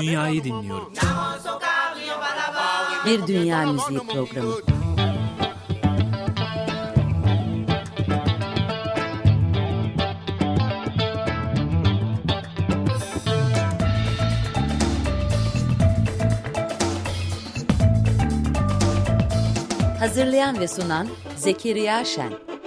Dünyayı dinliyorum. Bir Dünya Müziği Programı. Hazırlayan ve sunan Zekeriya Şen.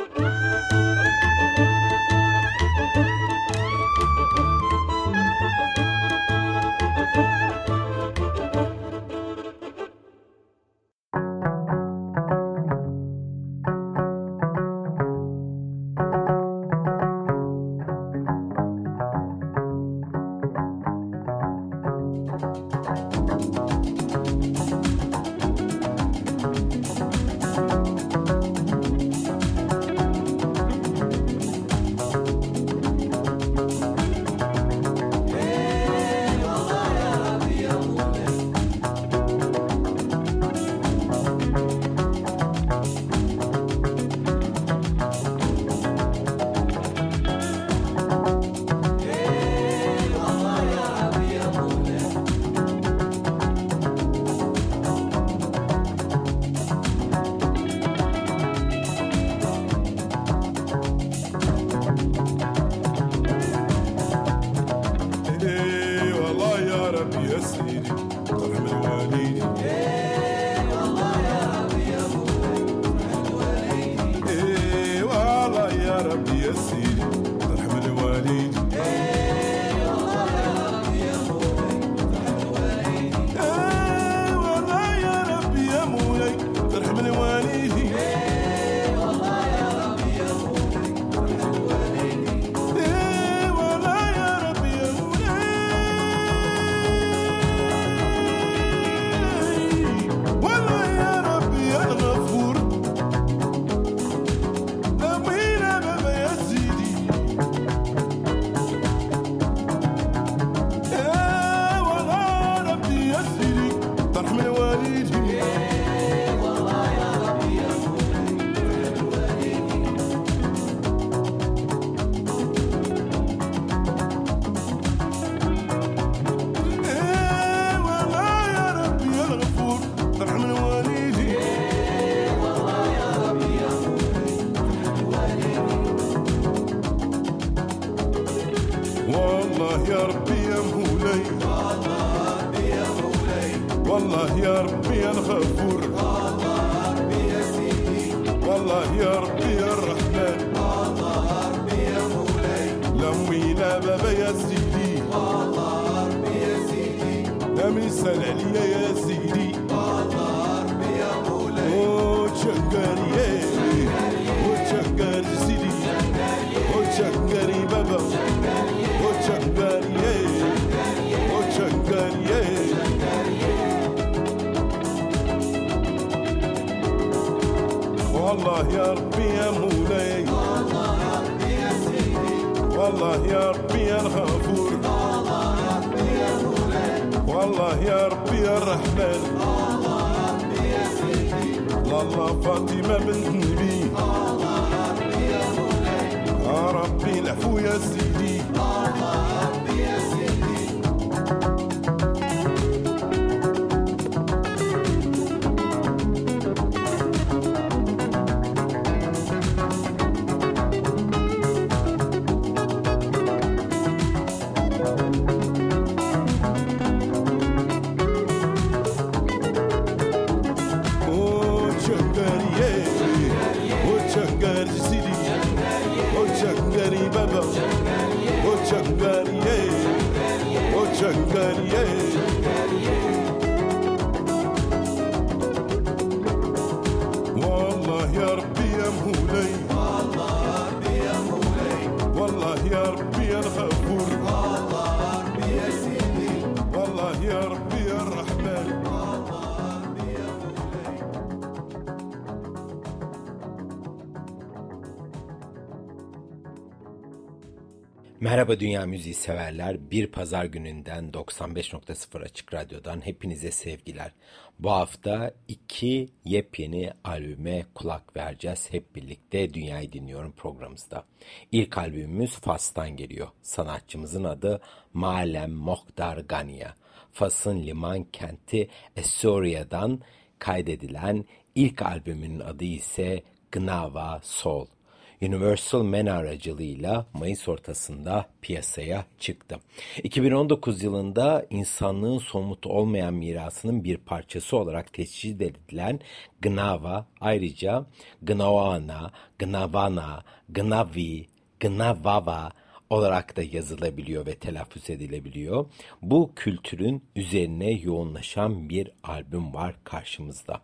Merhaba Dünya Müziği severler. Bir pazar gününden 95.0 Açık Radyo'dan hepinize sevgiler. Bu hafta iki yepyeni albüme kulak vereceğiz. Hep birlikte Dünyayı Dinliyorum programımızda. İlk albümümüz Fas'tan geliyor. Sanatçımızın adı Malem Mohdar Ganiya. Fas'ın liman kenti Esoria'dan kaydedilen ilk albümünün adı ise Gnava Soul. Universal Man aracılığıyla Mayıs ortasında piyasaya çıktı. 2019 yılında insanlığın somut olmayan mirasının bir parçası olarak tescil edilen Gnava ayrıca Gnawana, Gnavana, Gnavi, Gnavava olarak da yazılabiliyor ve telaffuz edilebiliyor. Bu kültürün üzerine yoğunlaşan bir albüm var karşımızda.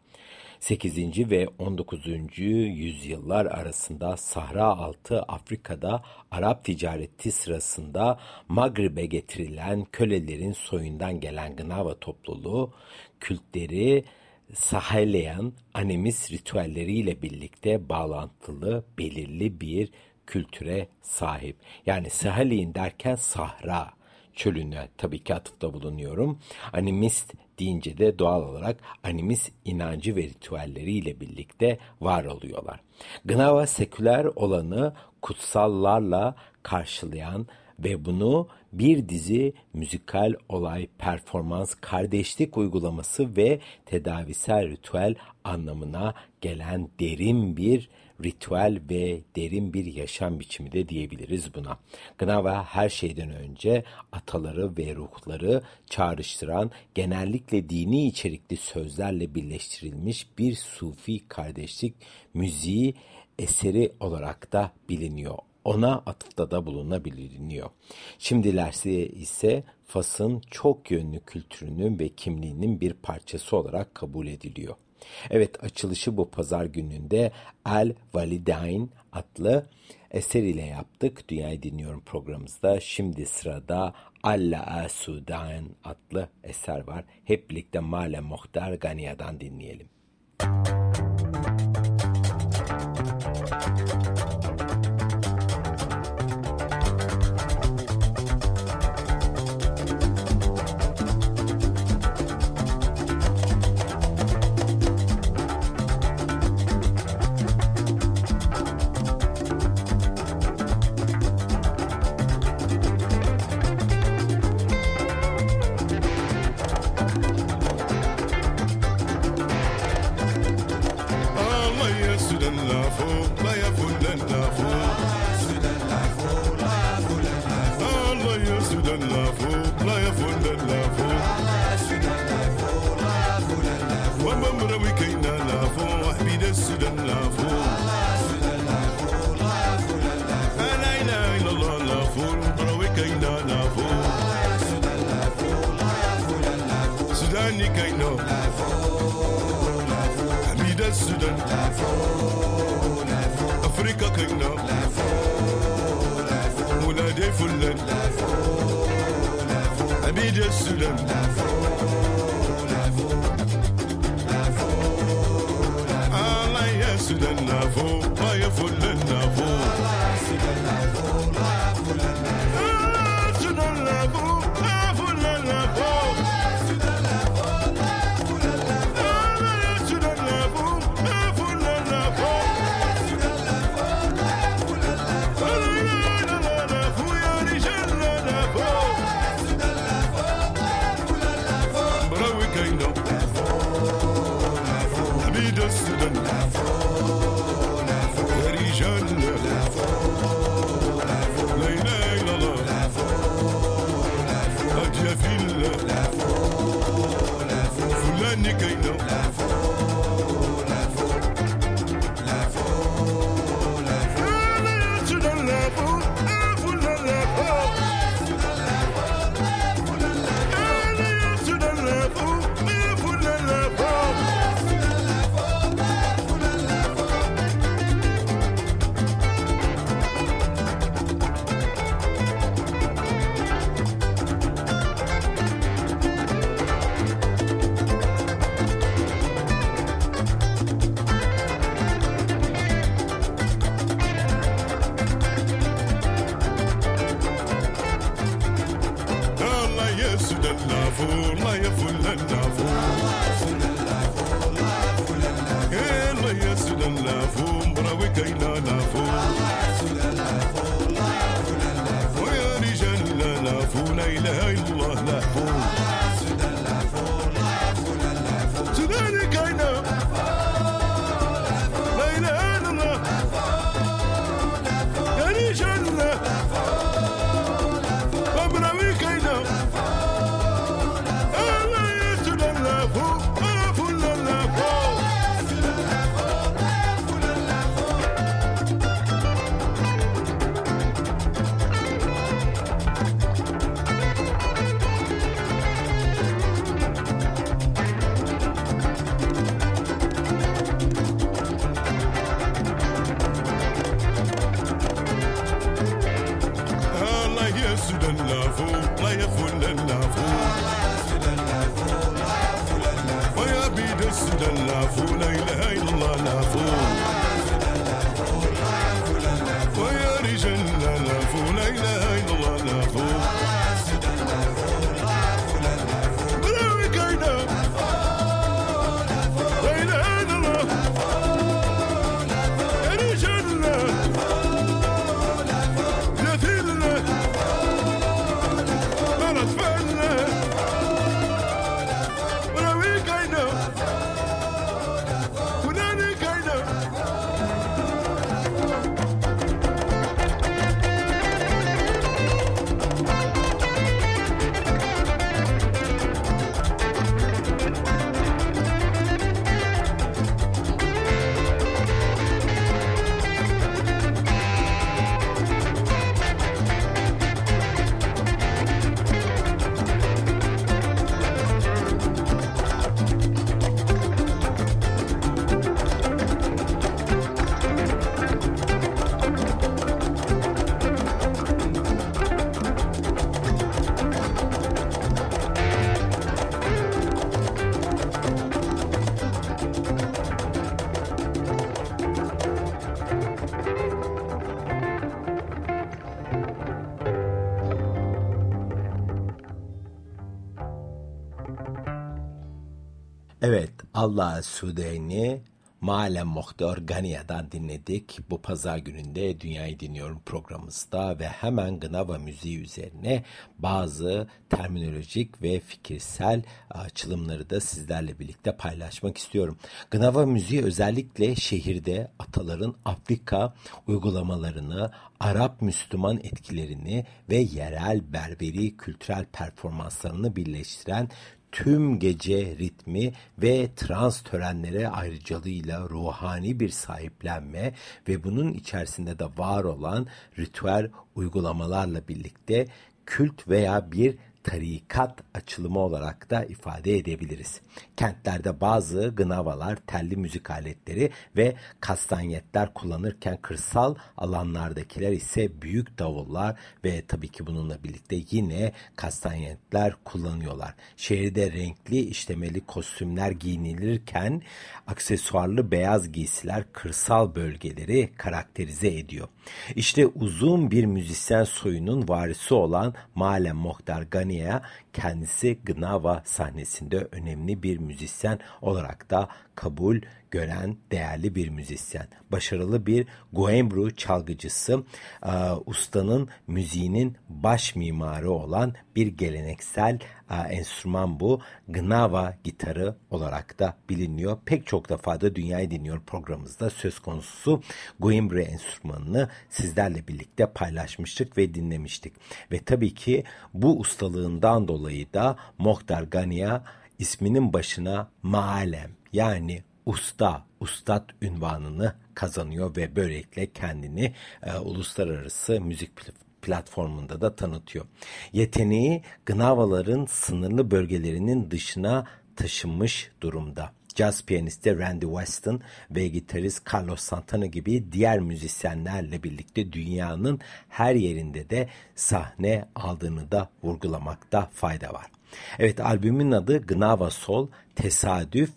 8. ve 19. yüzyıllar arasında Sahra altı Afrika'da Arap ticareti sırasında Maghrib'e getirilen kölelerin soyundan gelen Gnava topluluğu kültleri Saheleyan animist ritüelleriyle birlikte bağlantılı belirli bir kültüre sahip. Yani Saheleyin derken Sahra çölüne tabii ki atıfta bulunuyorum. Animist deyince de doğal olarak animist inancı ve ritüelleriyle birlikte var oluyorlar. Gnava seküler olanı kutsallarla karşılayan ve bunu bir dizi müzikal olay, performans, kardeşlik uygulaması ve tedavisel ritüel anlamına gelen derin bir ritüel ve derin bir yaşam biçimi de diyebiliriz buna. Gnava her şeyden önce ataları ve ruhları çağrıştıran genellikle dini içerikli sözlerle birleştirilmiş bir sufi kardeşlik müziği eseri olarak da biliniyor ona atıfta da bulunabiliyor. Şimdilerse ise Fas'ın çok yönlü kültürünün ve kimliğinin bir parçası olarak kabul ediliyor. Evet açılışı bu pazar gününde El Validain adlı eser ile yaptık. Dünyayı Dinliyorum programımızda. Şimdi sırada Alla Sudan adlı eser var. Hep birlikte Male Muhtar Ganiya'dan dinleyelim. Müzik Africa Kingdom. Allah Sudeyni Malem Muhtar Ganiya'dan dinledik. Bu pazar gününde Dünyayı Dinliyorum programımızda ve hemen Gnava müziği üzerine bazı terminolojik ve fikirsel açılımları da sizlerle birlikte paylaşmak istiyorum. Gnava müziği özellikle şehirde ataların Afrika uygulamalarını, Arap Müslüman etkilerini ve yerel berberi kültürel performanslarını birleştiren tüm gece ritmi ve trans törenlere ayrıcalığıyla ruhani bir sahiplenme ve bunun içerisinde de var olan ritüel uygulamalarla birlikte kült veya bir tarikat açılımı olarak da ifade edebiliriz. Kentlerde bazı gınavalar, telli müzik aletleri ve kastanyetler kullanırken kırsal alanlardakiler ise büyük davullar ve tabii ki bununla birlikte yine kastanyetler kullanıyorlar. Şehirde renkli işlemeli kostümler giyinilirken aksesuarlı beyaz giysiler kırsal bölgeleri karakterize ediyor. İşte uzun bir müzisyen soyunun varisi olan Malem Mohtar Gani'ye kendisi Gnava sahnesinde önemli bir müzisyen olarak da kabul gören değerli bir müzisyen. Başarılı bir guembru çalgıcısı, e, ustanın müziğinin baş mimarı olan bir geleneksel e, enstrüman bu. Gnava gitarı olarak da biliniyor. Pek çok defa da Dünyayı Dinliyor programımızda söz konusu guembru enstrümanını sizlerle birlikte paylaşmıştık ve dinlemiştik. Ve tabii ki bu ustalığından dolayı da Mohtar Gania isminin başına Maalem yani usta, ustad ünvanını kazanıyor ve böylelikle kendini e, uluslararası müzik platformunda da tanıtıyor. Yeteneği Gnavaların sınırlı bölgelerinin dışına taşınmış durumda. Jazz piyanisti Randy Weston ve gitarist Carlos Santana gibi diğer müzisyenlerle birlikte dünyanın her yerinde de sahne aldığını da vurgulamakta fayda var. Evet albümün adı Gnava Sol, Tesadüf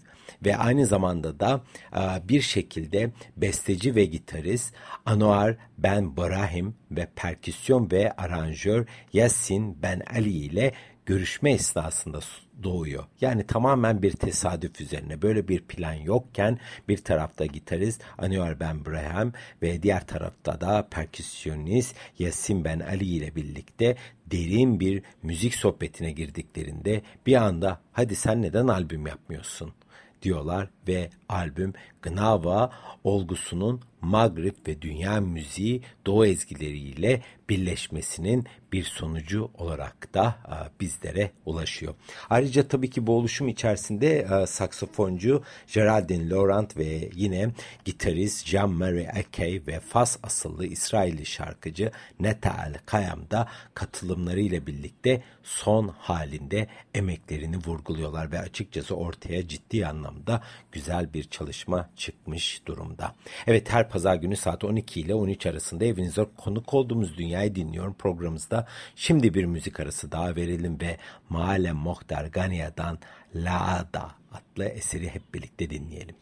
ve aynı zamanda da e, bir şekilde besteci ve gitarist Anwar Ben Brahim ve perküsyon ve aranjör Yasin Ben Ali ile görüşme esnasında doğuyor. Yani tamamen bir tesadüf üzerine böyle bir plan yokken bir tarafta gitarist Anwar Ben Braham ve diğer tarafta da perküsyonist Yasin Ben Ali ile birlikte derin bir müzik sohbetine girdiklerinde bir anda hadi sen neden albüm yapmıyorsun diyorlar ve albüm Gnava olgusunun Magrib ve dünya müziği Doğu ezgileriyle birleşmesinin bir sonucu olarak da e, bizlere ulaşıyor. Ayrıca tabii ki bu oluşum içerisinde e, saksafoncu Geraldine Laurent ve yine gitarist Jean-Marie Akey ve Fas asıllı İsrailli şarkıcı Neta El Kayam da katılımlarıyla birlikte son halinde emeklerini vurguluyorlar ve açıkçası ortaya ciddi anlamda güzel bir çalışma çıkmış durumda. Evet her pazar günü saat 12 ile 13 arasında evinize konuk olduğumuz Dünyayı Dinliyorum programımızda şimdi bir müzik arası daha verelim ve Maale Mohtar Ganiya'dan Laada adlı eseri hep birlikte dinleyelim.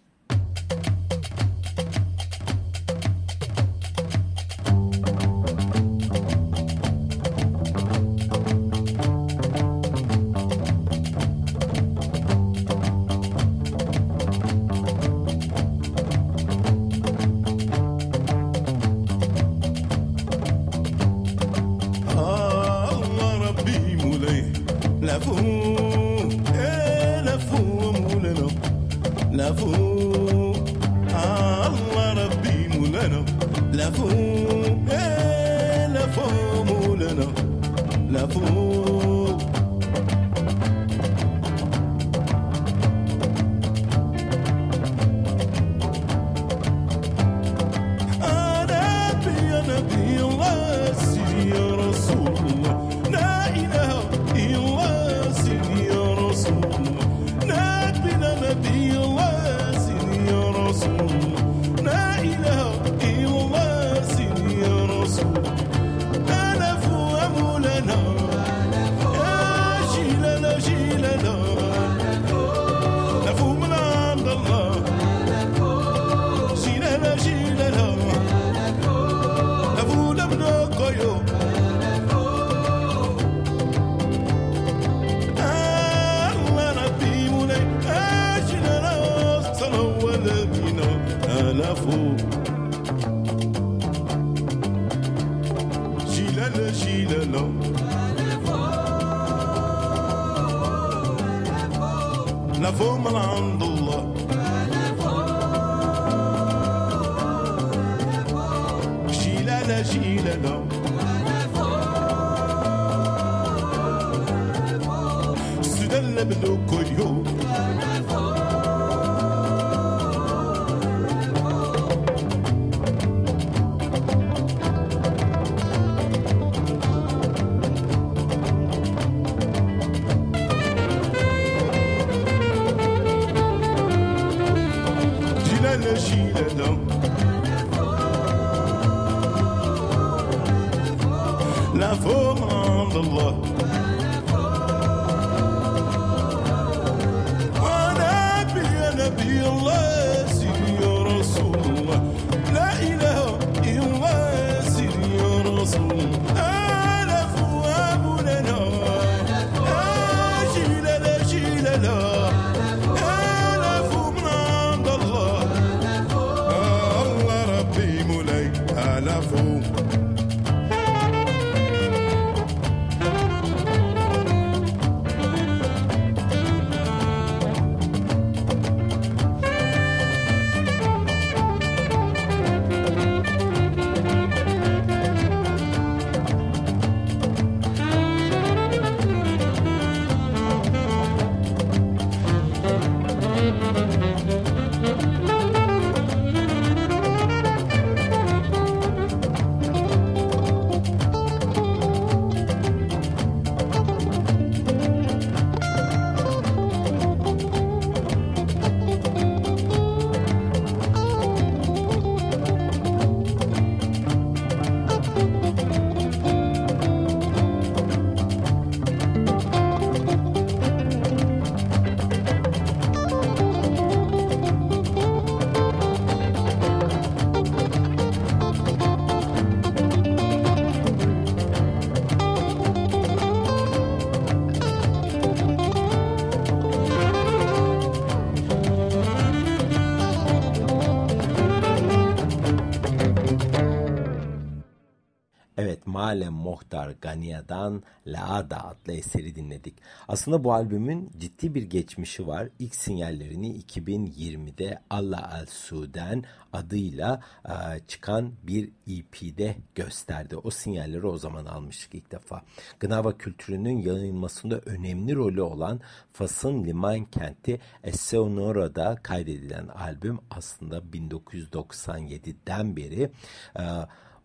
Malem Mohtar Gania'dan Laada adlı eseri dinledik. Aslında bu albümün ciddi bir geçmişi var. İlk sinyallerini 2020'de Allah El Su'den adıyla e, çıkan bir EP'de gösterdi. O sinyalleri o zaman almıştık ilk defa. Gınava kültürünün yayılmasında önemli rolü olan Fas'ın liman kenti Esseonora'da kaydedilen albüm aslında 1997'den beri e,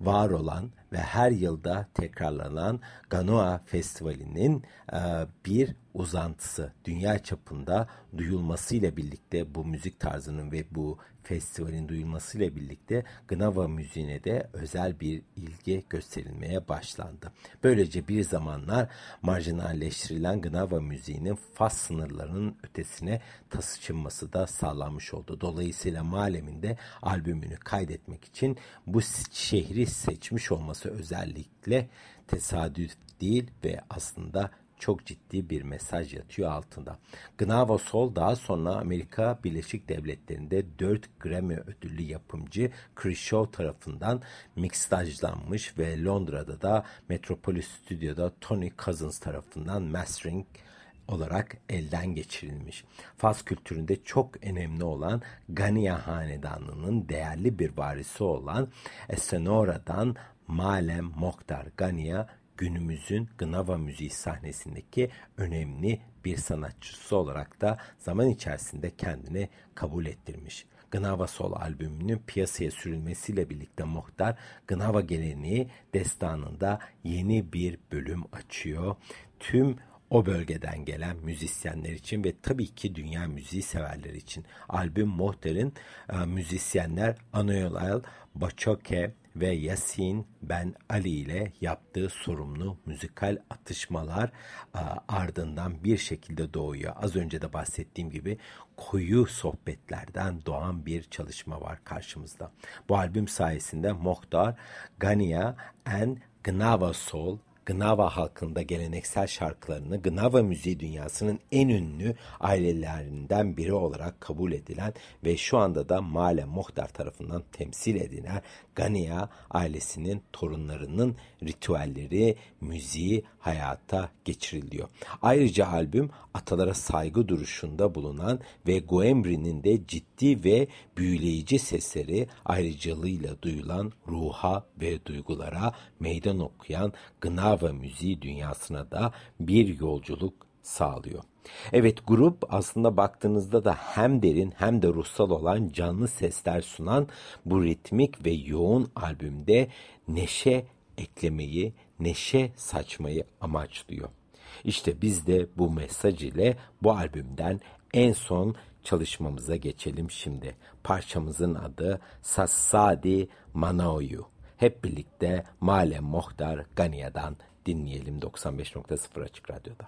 var olan ve her yılda tekrarlanan Ganoa Festivali'nin e, bir uzantısı. Dünya çapında duyulmasıyla birlikte bu müzik tarzının ve bu festivalin duyulmasıyla birlikte Gnava müziğine de özel bir ilgi gösterilmeye başlandı. Böylece bir zamanlar marjinalleştirilen Gnava müziğinin Fas sınırlarının ötesine taşınması da sağlanmış oldu. Dolayısıyla Malem'in albümünü kaydetmek için bu şehri seçmiş olması özellikle tesadüf değil ve aslında çok ciddi bir mesaj yatıyor altında. Gnavo Sol daha sonra Amerika Birleşik Devletleri'nde 4 Grammy ödüllü yapımcı Chris Shaw tarafından mixtajlanmış ve Londra'da da Metropolis Stüdyo'da Tony Cousins tarafından mastering olarak elden geçirilmiş. Fas kültüründe çok önemli olan Gania Hanedanı'nın değerli bir varisi olan Esenora'dan Malem Mokhtar Gania günümüzün Gnava müziği sahnesindeki önemli bir sanatçısı olarak da zaman içerisinde kendini kabul ettirmiş. Gnava Sol albümünün piyasaya sürülmesiyle birlikte Muhtar Gnava geleneği destanında yeni bir bölüm açıyor. Tüm o bölgeden gelen müzisyenler için ve tabii ki dünya müziği severler için. Albüm Muhtar'ın e, müzisyenler Anoyol Bachoke, ve Yasin Ben Ali ile yaptığı sorumlu müzikal atışmalar ardından bir şekilde doğuyor. Az önce de bahsettiğim gibi koyu sohbetlerden doğan bir çalışma var karşımızda. Bu albüm sayesinde Mohtar, Gania and Gnava Soul Gnava halkında geleneksel şarkılarını Gnava müziği dünyasının en ünlü ailelerinden biri olarak kabul edilen ve şu anda da Male Mohtar tarafından temsil edilen Gania ailesinin torunlarının ritüelleri, müziği hayata geçiriliyor. Ayrıca albüm atalara saygı duruşunda bulunan ve Goemri'nin de ciddi ve büyüleyici sesleri ayrıcalığıyla duyulan ruha ve duygulara meydan okuyan Gnava müziği dünyasına da bir yolculuk sağlıyor. Evet grup aslında baktığınızda da hem derin hem de ruhsal olan canlı sesler sunan bu ritmik ve yoğun albümde neşe eklemeyi, neşe saçmayı amaçlıyor. İşte biz de bu mesaj ile bu albümden en son çalışmamıza geçelim şimdi. Parçamızın adı Sassadi Manaoyu. Hep birlikte Male Mohtar Gania'dan dinleyelim 95.0 Açık Radyo'da.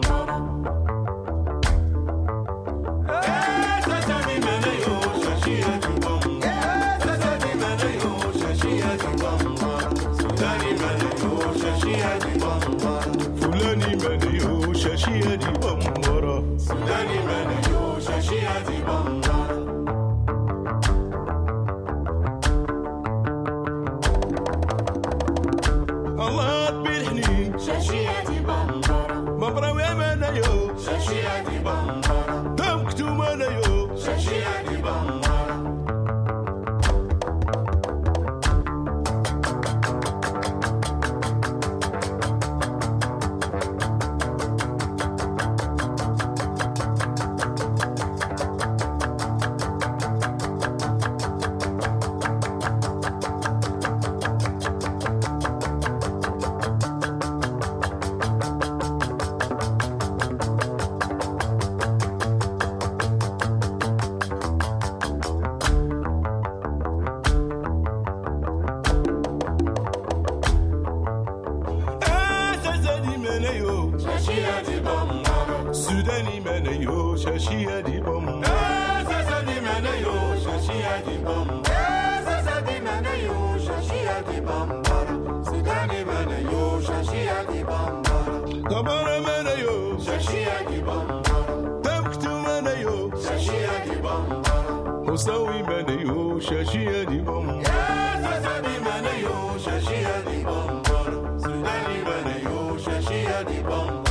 cheia de bombom.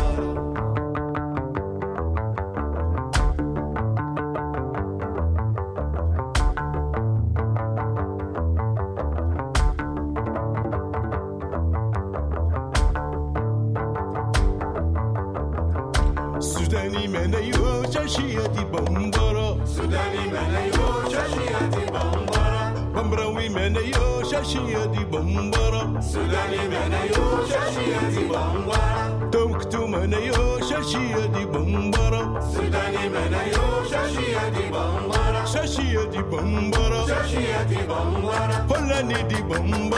Polani nidi bomba.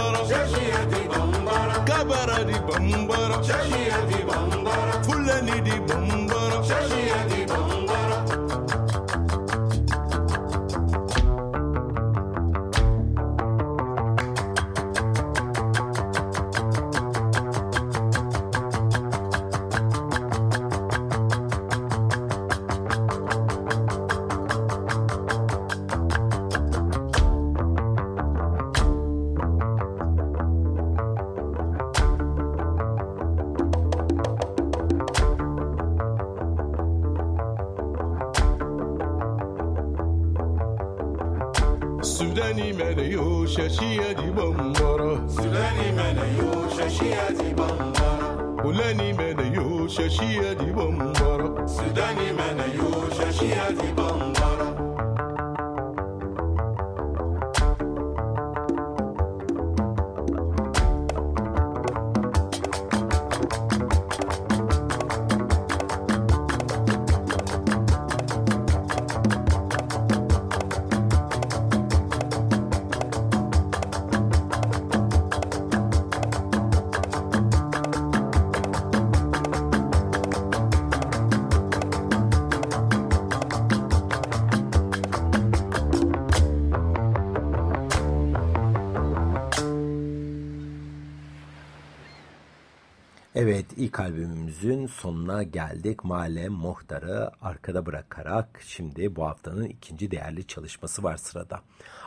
İlk albümümüzün sonuna geldik. Mahalle Muhtar'ı arkada bırakarak şimdi bu haftanın ikinci değerli çalışması var sırada.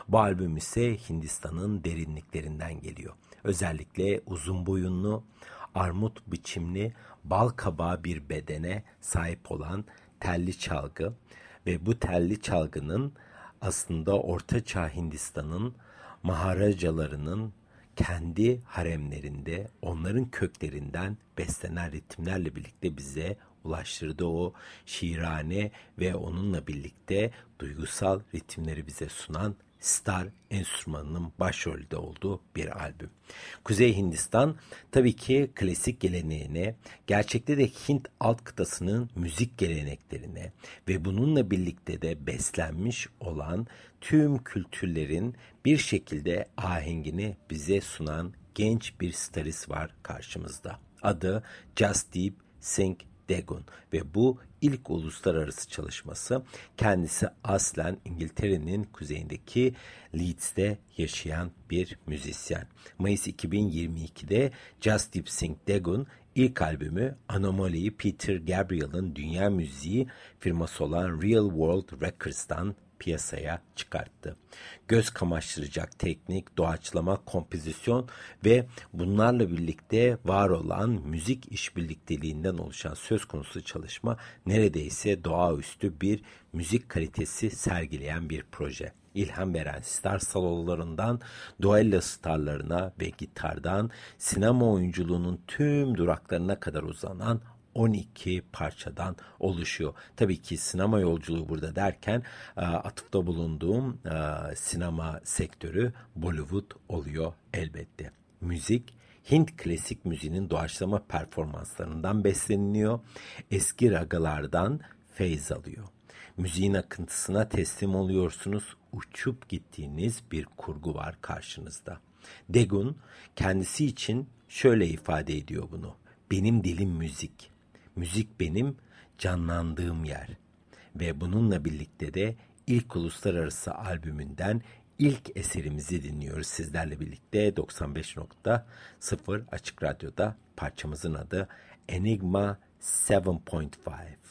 Bu albüm ise Hindistan'ın derinliklerinden geliyor. Özellikle uzun boyunlu, armut biçimli, bal kabağı bir bedene sahip olan telli çalgı ve bu telli çalgının aslında Orta Çağ Hindistan'ın maharacalarının kendi haremlerinde onların köklerinden beslenen ritimlerle birlikte bize ulaştırdığı o şiirane ve onunla birlikte duygusal ritimleri bize sunan star enstrümanının başrolde olduğu bir albüm. Kuzey Hindistan tabii ki klasik geleneğine, gerçekte de Hint alt kıtasının müzik geleneklerine ve bununla birlikte de beslenmiş olan tüm kültürlerin bir şekilde ahengini bize sunan genç bir starist var karşımızda. Adı Just Deep Singh Degun ve bu ilk uluslararası çalışması. Kendisi aslen İngiltere'nin kuzeyindeki Leeds'te yaşayan bir müzisyen. Mayıs 2022'de Just Deep Sync Dagon ilk albümü Anomaly'yi Peter Gabriel'ın dünya müziği firması olan Real World Records'tan piyasaya çıkarttı. Göz kamaştıracak teknik, doğaçlama, kompozisyon ve bunlarla birlikte var olan müzik işbirlikteliğinden oluşan söz konusu çalışma neredeyse doğaüstü bir müzik kalitesi sergileyen bir proje ilham veren star salolarından duello starlarına ve gitardan sinema oyunculuğunun tüm duraklarına kadar uzanan 12 parçadan oluşuyor. Tabii ki sinema yolculuğu burada derken e, atıfta bulunduğum e, sinema sektörü Bollywood oluyor elbette. Müzik Hint klasik müziğinin doğaçlama performanslarından besleniyor. Eski ragalardan feyz alıyor. Müziğin akıntısına teslim oluyorsunuz. Uçup gittiğiniz bir kurgu var karşınızda. Degun kendisi için şöyle ifade ediyor bunu. Benim dilim müzik. Müzik benim canlandığım yer. Ve bununla birlikte de ilk uluslararası albümünden ilk eserimizi dinliyoruz sizlerle birlikte 95.0 Açık Radyo'da parçamızın adı Enigma 7.5.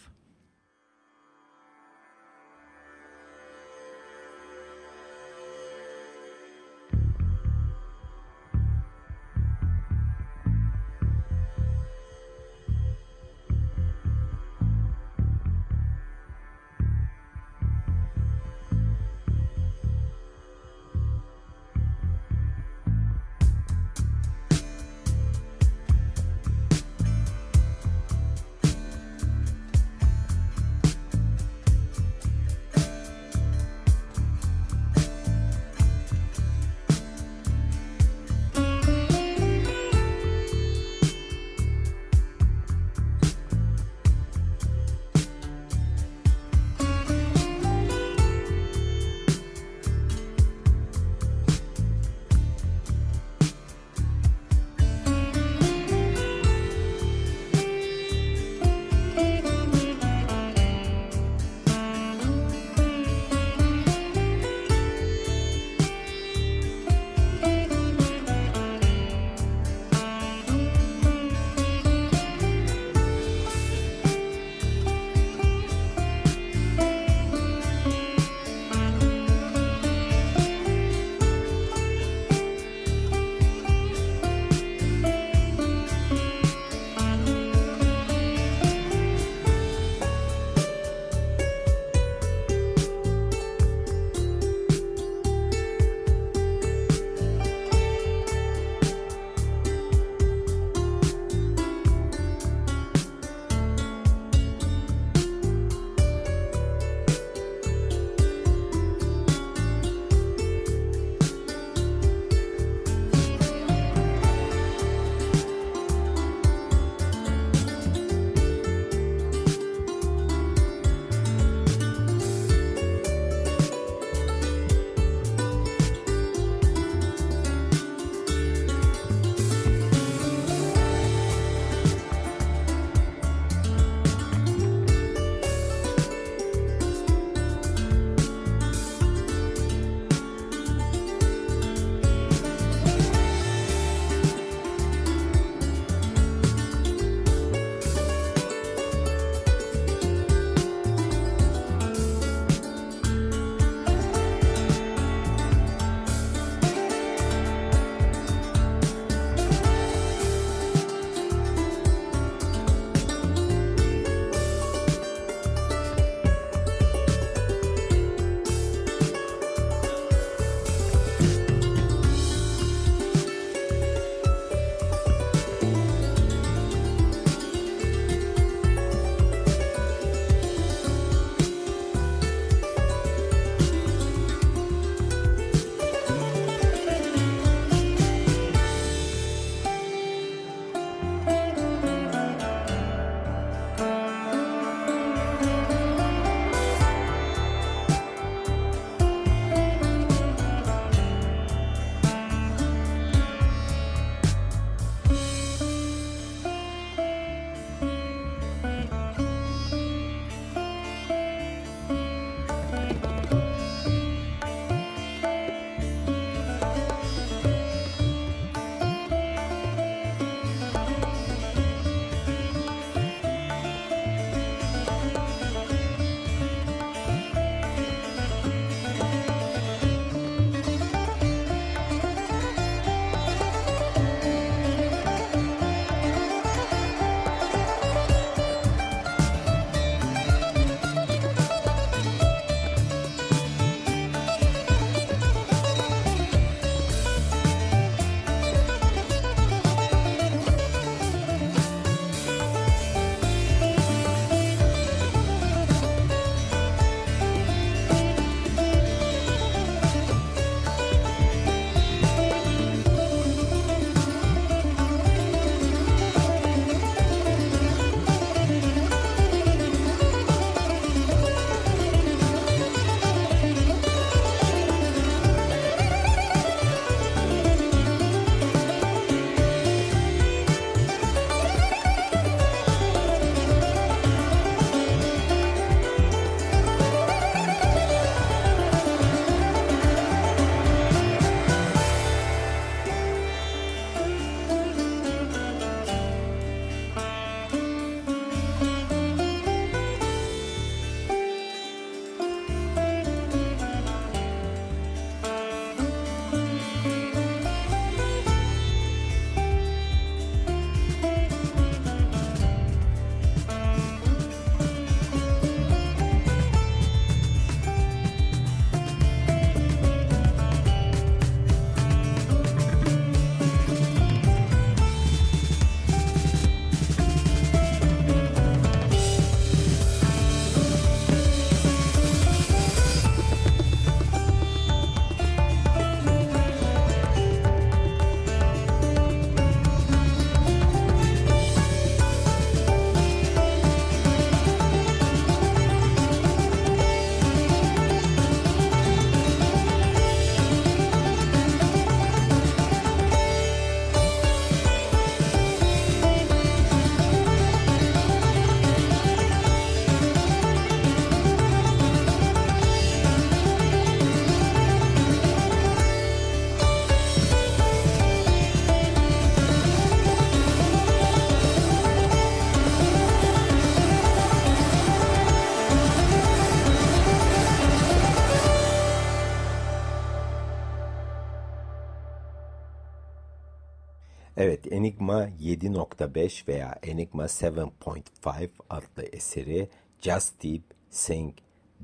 7.5 veya Enigma 7.5 adlı eseri Just Deep Sing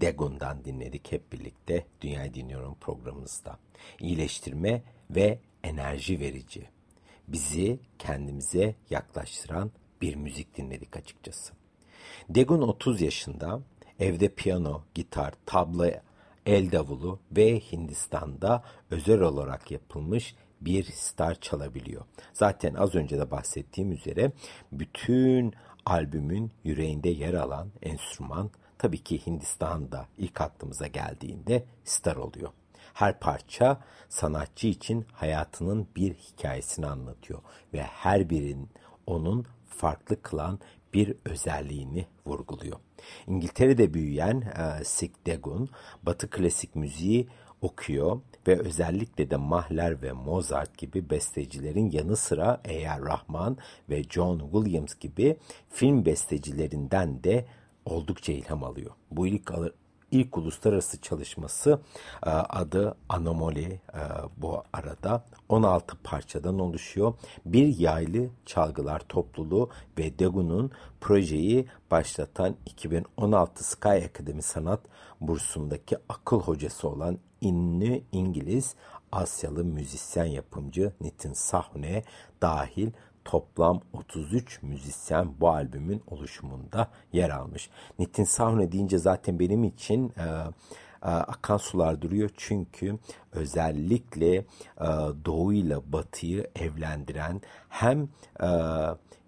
Dagon'dan dinledik hep birlikte Dünyayı Dinliyorum programımızda. İyileştirme ve enerji verici. Bizi kendimize yaklaştıran bir müzik dinledik açıkçası. Dagon 30 yaşında evde piyano, gitar, tabla, el davulu ve Hindistan'da özel olarak yapılmış bir star çalabiliyor. Zaten az önce de bahsettiğim üzere bütün albümün yüreğinde yer alan enstrüman tabii ki Hindistan'da ilk aklımıza geldiğinde star oluyor. Her parça sanatçı için hayatının bir hikayesini anlatıyor ve her birinin onun farklı kılan bir özelliğini vurguluyor. İngiltere'de büyüyen e, Sik Degun, Batı klasik müziği okuyor ve özellikle de Mahler ve Mozart gibi bestecilerin yanı sıra A.R. Rahman ve John Williams gibi film bestecilerinden de oldukça ilham alıyor. Bu ilk ilk uluslararası çalışması e, adı Anomali e, bu arada 16 parçadan oluşuyor. Bir yaylı çalgılar topluluğu ve Degun'un projeyi başlatan 2016 Sky Akademi Sanat Bursu'ndaki akıl hocası olan ünlü İngiliz Asyalı müzisyen yapımcı Nitin Sahne dahil toplam 33 müzisyen bu albümün oluşumunda yer almış. Nitin Sahne deyince zaten benim için e, e, akan sular duruyor. Çünkü özellikle e, Doğu ile Batı'yı evlendiren hem e,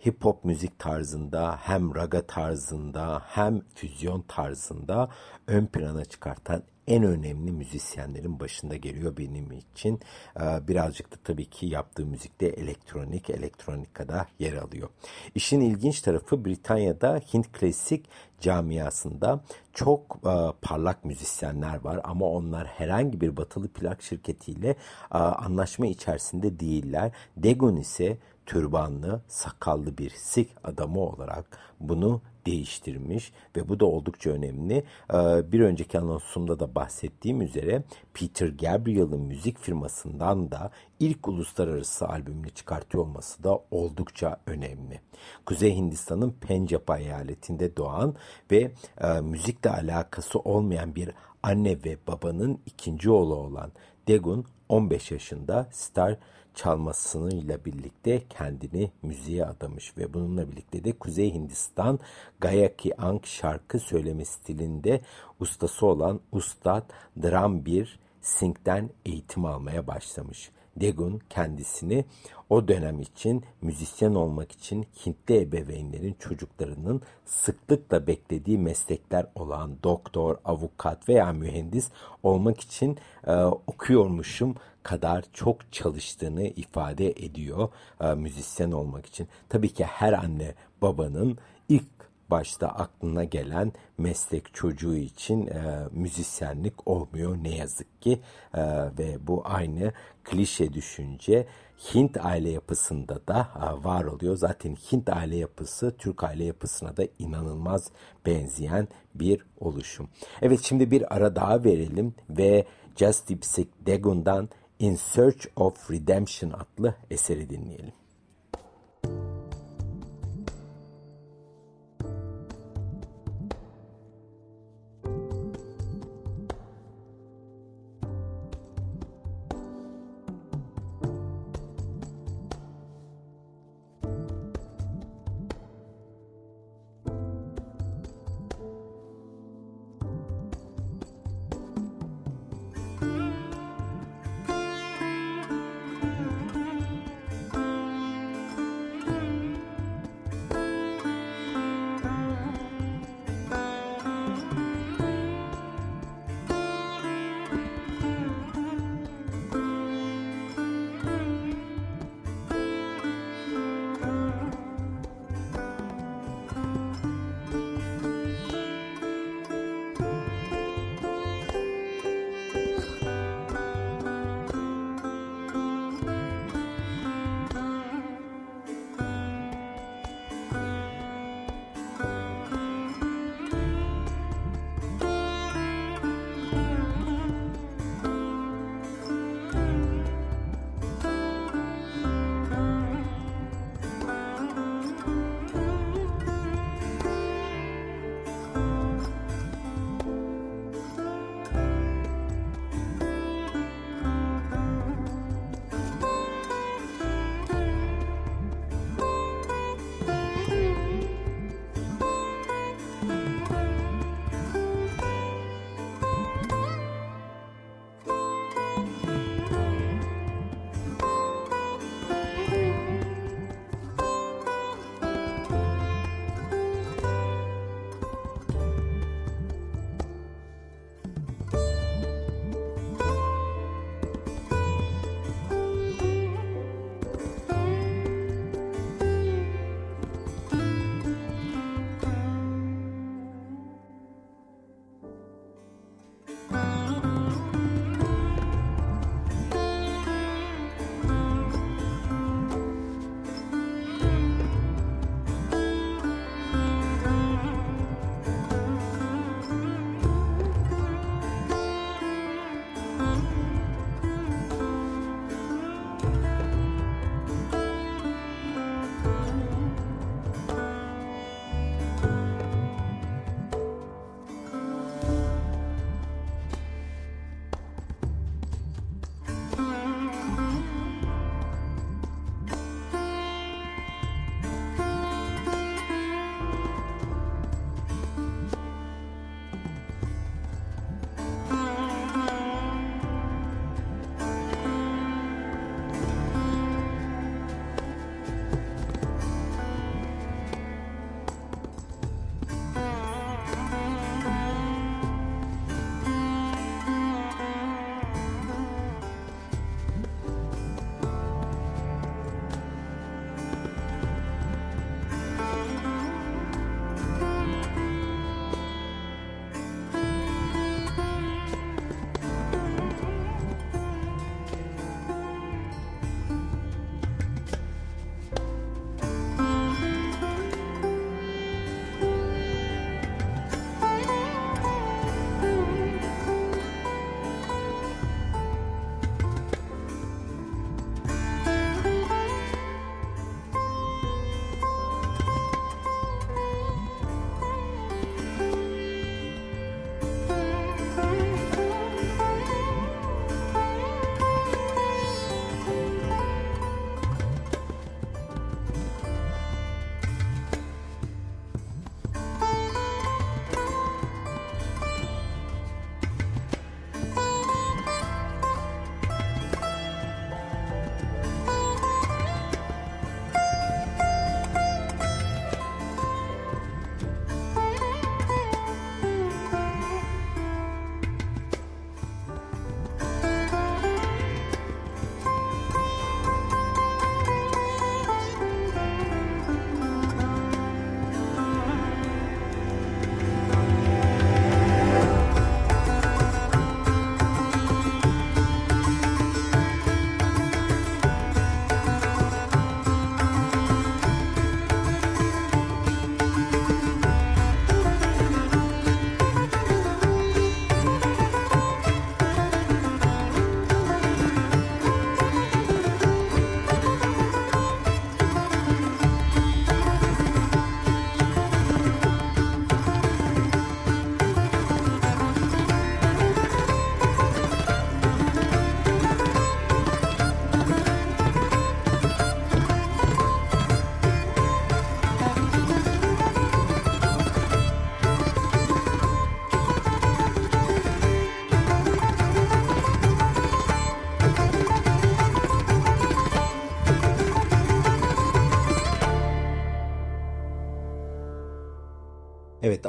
hip hop müzik tarzında hem raga tarzında hem füzyon tarzında ön plana çıkartan en önemli müzisyenlerin başında geliyor benim için. Ee, birazcık da tabii ki yaptığı müzikte elektronik, elektronikada yer alıyor. İşin ilginç tarafı Britanya'da Hint klasik camiasında çok e, parlak müzisyenler var ama onlar herhangi bir batılı plak şirketiyle e, anlaşma içerisinde değiller. Degon ise türbanlı, sakallı bir Sikh adamı olarak bunu değiştirmiş ve bu da oldukça önemli. Ee, bir önceki anonsumda da bahsettiğim üzere Peter Gabriel'ın müzik firmasından da ilk uluslararası albümünü çıkartıyor olması da oldukça önemli. Kuzey Hindistan'ın Pencap eyaletinde doğan ve e, müzikle alakası olmayan bir anne ve babanın ikinci oğlu olan Degun 15 yaşında Star çalmasıyla birlikte kendini müziğe adamış ve bununla birlikte de Kuzey Hindistan Gayaki Ang şarkı söyleme stilinde ustası olan Ustad Drambir Singh'den eğitim almaya başlamış. Degun kendisini o dönem için müzisyen olmak için Hintli ebeveynlerin çocuklarının sıklıkla beklediği meslekler olan doktor, avukat veya mühendis olmak için e, okuyormuşum kadar çok çalıştığını ifade ediyor e, müzisyen olmak için. Tabii ki her anne babanın ilk başta aklına gelen meslek çocuğu için e, müzisyenlik olmuyor ne yazık ki e, ve bu aynı klişe düşünce Hint aile yapısında da e, var oluyor. Zaten Hint aile yapısı Türk aile yapısına da inanılmaz benzeyen bir oluşum. Evet şimdi bir ara daha verelim ve Just Dipsic Dagon'dan In Search of Redemption adlı eseri dinleyelim. Evet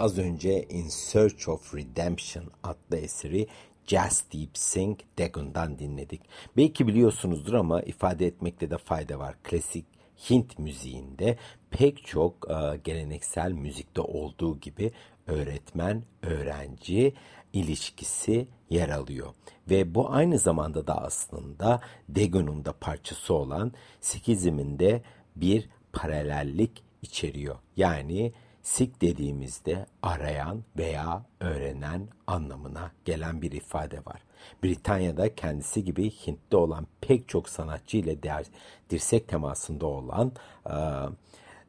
az önce In Search of Redemption adlı eseri Just Deep Sing Dagon'dan dinledik. Belki biliyorsunuzdur ama ifade etmekte de fayda var. Klasik Hint müziğinde pek çok e, geleneksel müzikte olduğu gibi öğretmen öğrenci ilişkisi yer alıyor. Ve bu aynı zamanda da aslında Dagon'un da parçası olan Sikizm'in de bir paralellik içeriyor. Yani Sik dediğimizde arayan veya öğrenen anlamına gelen bir ifade var. Britanya'da kendisi gibi Hint'te olan pek çok sanatçı ile dirsek temasında olan e,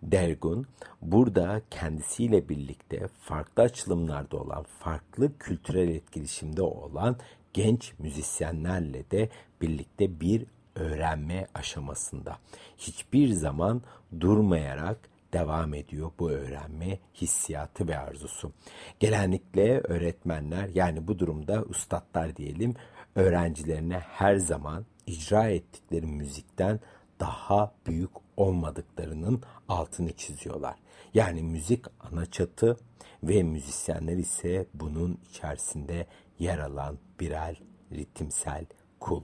Dergun burada kendisiyle birlikte farklı açılımlarda olan, farklı kültürel etkileşimde olan genç müzisyenlerle de birlikte bir öğrenme aşamasında. Hiçbir zaman durmayarak devam ediyor bu öğrenme hissiyatı ve arzusu. Genellikle öğretmenler yani bu durumda ustadlar diyelim öğrencilerine her zaman icra ettikleri müzikten daha büyük olmadıklarının altını çiziyorlar. Yani müzik ana çatı ve müzisyenler ise bunun içerisinde yer alan birer ritimsel kul.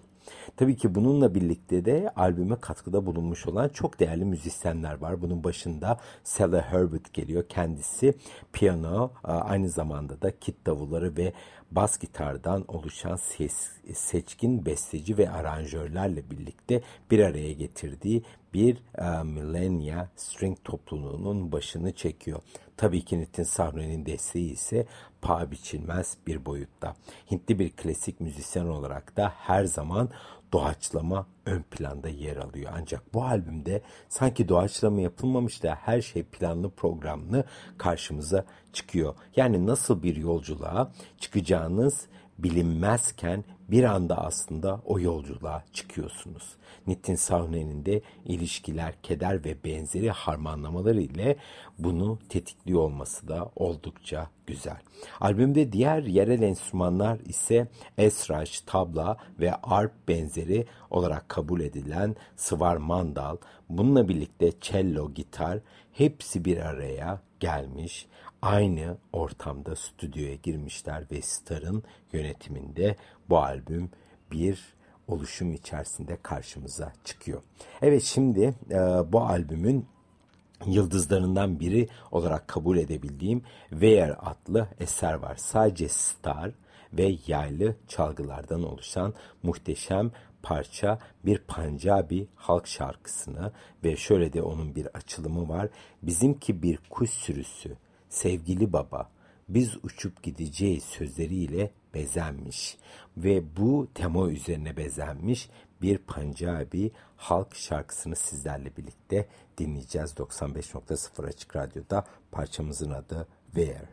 Tabii ki bununla birlikte de albüme katkıda bulunmuş olan çok değerli müzisyenler var. Bunun başında Sally Herbert geliyor. Kendisi piyano, aynı zamanda da kit davulları ve bas gitardan oluşan ses, seçkin besteci ve aranjörlerle birlikte bir araya getirdiği bir e, Millennia String topluluğunun başını çekiyor. Tabii ki Nitin Sahne'nin desteği ise paha biçilmez bir boyutta. Hintli bir klasik müzisyen olarak da her zaman doğaçlama ön planda yer alıyor. Ancak bu albümde sanki doğaçlama yapılmamış da her şey planlı programlı karşımıza çıkıyor. Yani nasıl bir yolculuğa çıkacağınız bilinmezken bir anda aslında o yolculuğa çıkıyorsunuz. Nitin Sahne'nin de ilişkiler, keder ve benzeri harmanlamaları ile bunu tetikliyor olması da oldukça güzel. Albümde diğer yerel enstrümanlar ise esraç, tabla ve arp benzeri olarak kabul edilen sıvar mandal, bununla birlikte cello, gitar hepsi bir araya gelmiş aynı ortamda stüdyoya girmişler ve Star'ın yönetiminde bu albüm bir oluşum içerisinde karşımıza çıkıyor. Evet şimdi e, bu albümün yıldızlarından biri olarak kabul edebildiğim Where adlı eser var. Sadece Star ve yaylı çalgılardan oluşan muhteşem parça bir Pancabi halk şarkısını ve şöyle de onun bir açılımı var. Bizimki bir kuş sürüsü sevgili baba biz uçup gideceğiz sözleriyle bezenmiş ve bu tema üzerine bezenmiş bir Pancabi halk şarkısını sizlerle birlikte dinleyeceğiz 95.0 Açık Radyo'da parçamızın adı Where.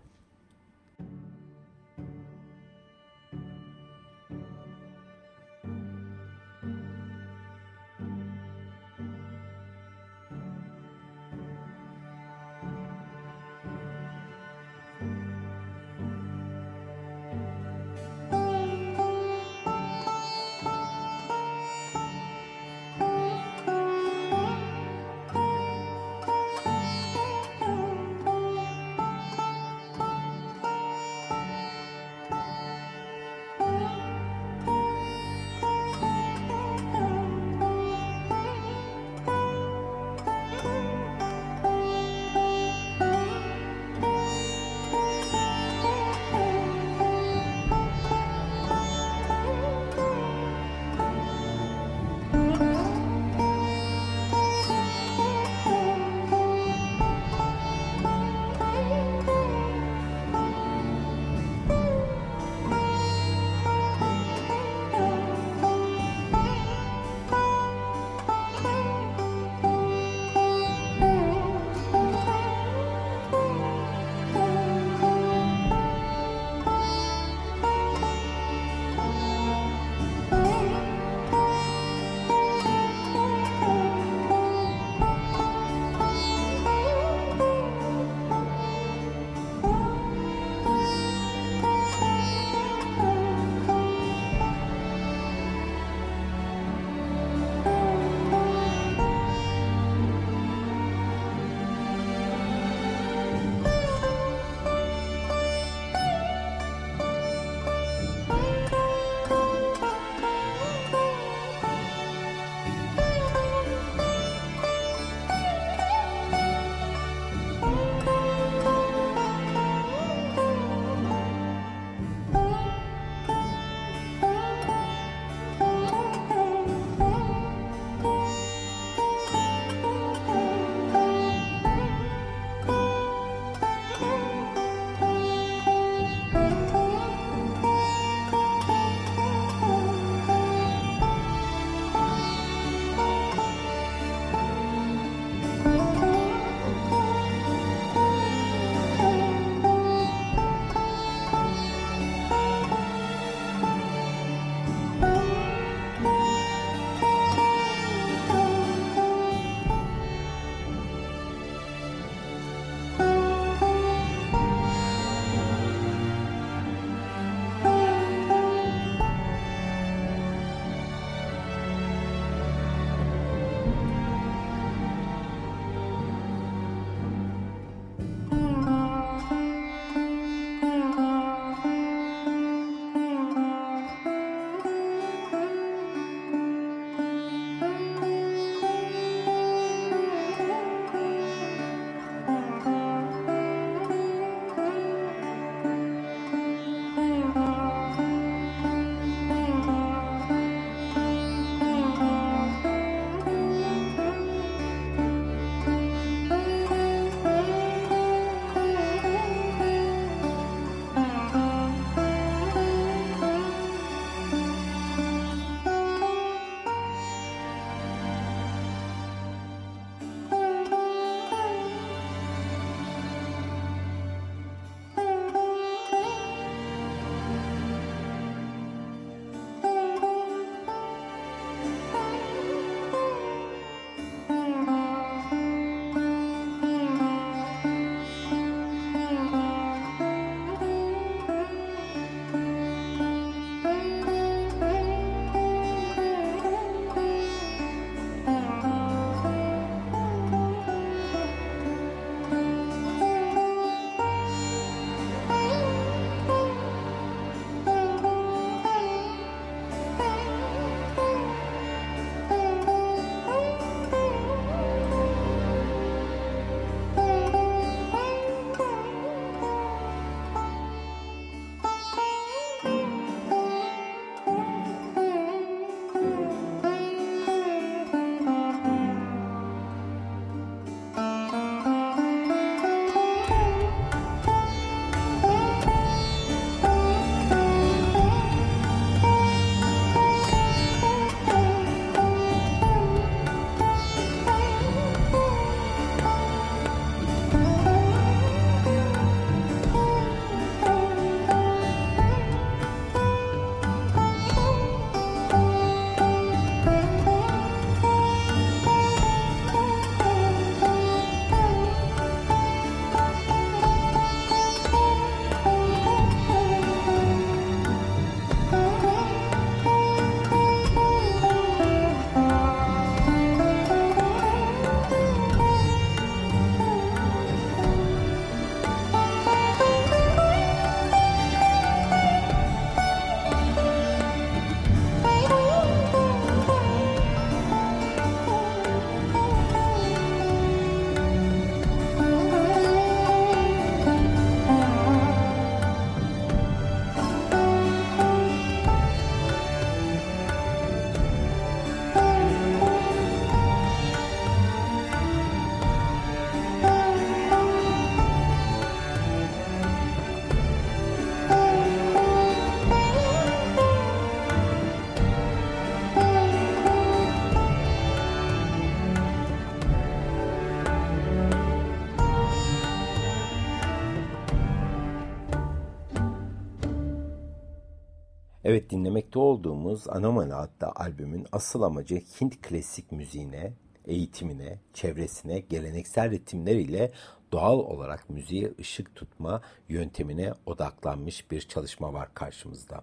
Evet dinlemekte olduğumuz Anomali adlı albümün asıl amacı Hint klasik müziğine, eğitimine, çevresine, geleneksel ritimler ile doğal olarak müziğe ışık tutma yöntemine odaklanmış bir çalışma var karşımızda.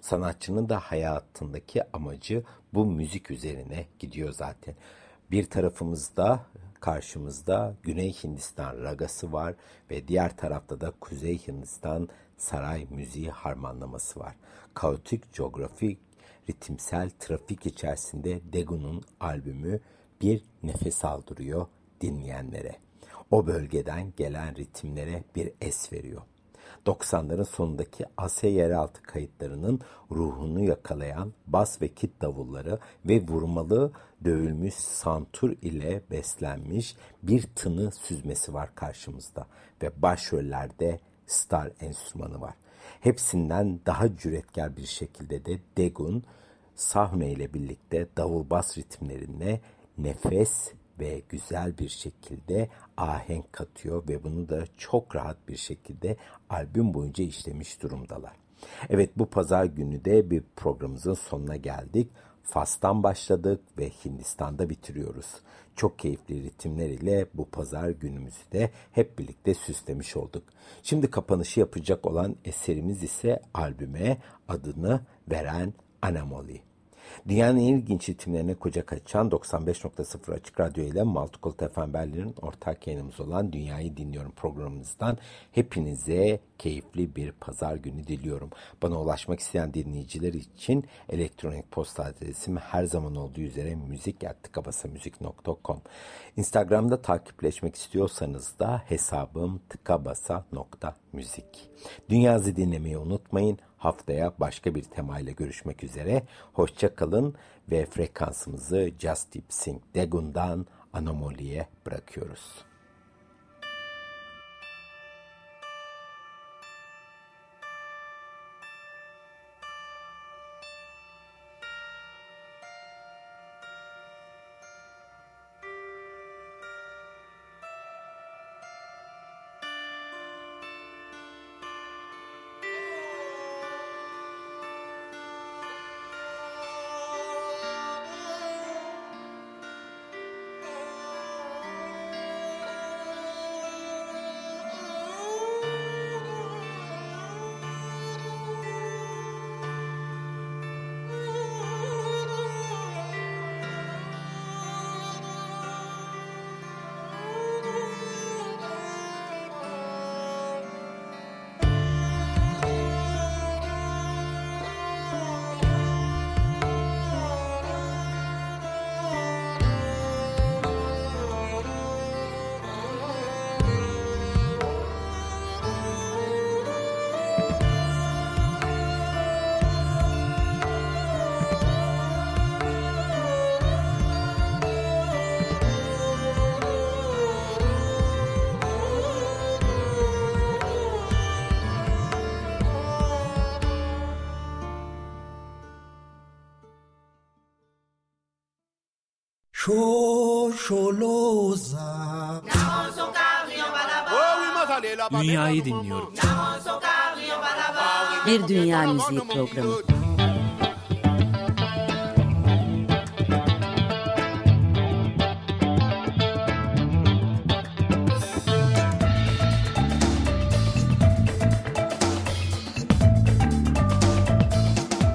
Sanatçının da hayatındaki amacı bu müzik üzerine gidiyor zaten. Bir tarafımızda karşımızda Güney Hindistan ragası var ve diğer tarafta da Kuzey Hindistan saray müziği harmanlaması var. Kaotik coğrafi ritimsel trafik içerisinde Degun'un albümü bir nefes aldırıyor dinleyenlere. O bölgeden gelen ritimlere bir es veriyor. 90'ların sonundaki Asya yeraltı kayıtlarının ruhunu yakalayan bas ve kit davulları ve vurmalı dövülmüş santur ile beslenmiş bir tını süzmesi var karşımızda ve başrollerde star enstrümanı var. Hepsinden daha cüretkar bir şekilde de Degun sahne ile birlikte davul bas ritimlerine nefes ve güzel bir şekilde ahenk katıyor ve bunu da çok rahat bir şekilde albüm boyunca işlemiş durumdalar. Evet bu pazar günü de bir programımızın sonuna geldik. Fas'tan başladık ve Hindistan'da bitiriyoruz. Çok keyifli ritimler ile bu pazar günümüzü de hep birlikte süslemiş olduk. Şimdi kapanışı yapacak olan eserimiz ise albüme adını veren Anomali. Dünyanın en ilginç ritimlerine kucak açan 95.0 Açık Radyo ile Multicult Efenberlerin ortak yayınımız olan Dünyayı Dinliyorum programımızdan hepinize keyifli bir pazar günü diliyorum. Bana ulaşmak isteyen dinleyiciler için elektronik posta adresim her zaman olduğu üzere müzik.tıkabasamüzik.com Instagram'da takipleşmek istiyorsanız da hesabım tıkabasa.müzik. Dünyazı dinlemeyi unutmayın. Haftaya başka bir temayla görüşmek üzere. Hoşça kalın ve frekansımızı Just Deep Sync Degun'dan Anomali'ye bırakıyoruz. Dünyayı dinliyorum. Bir Dünya Müziği Programı.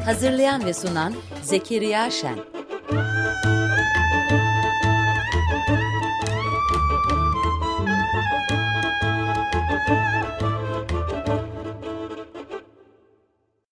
Hazırlayan ve sunan Zekeriya Şen.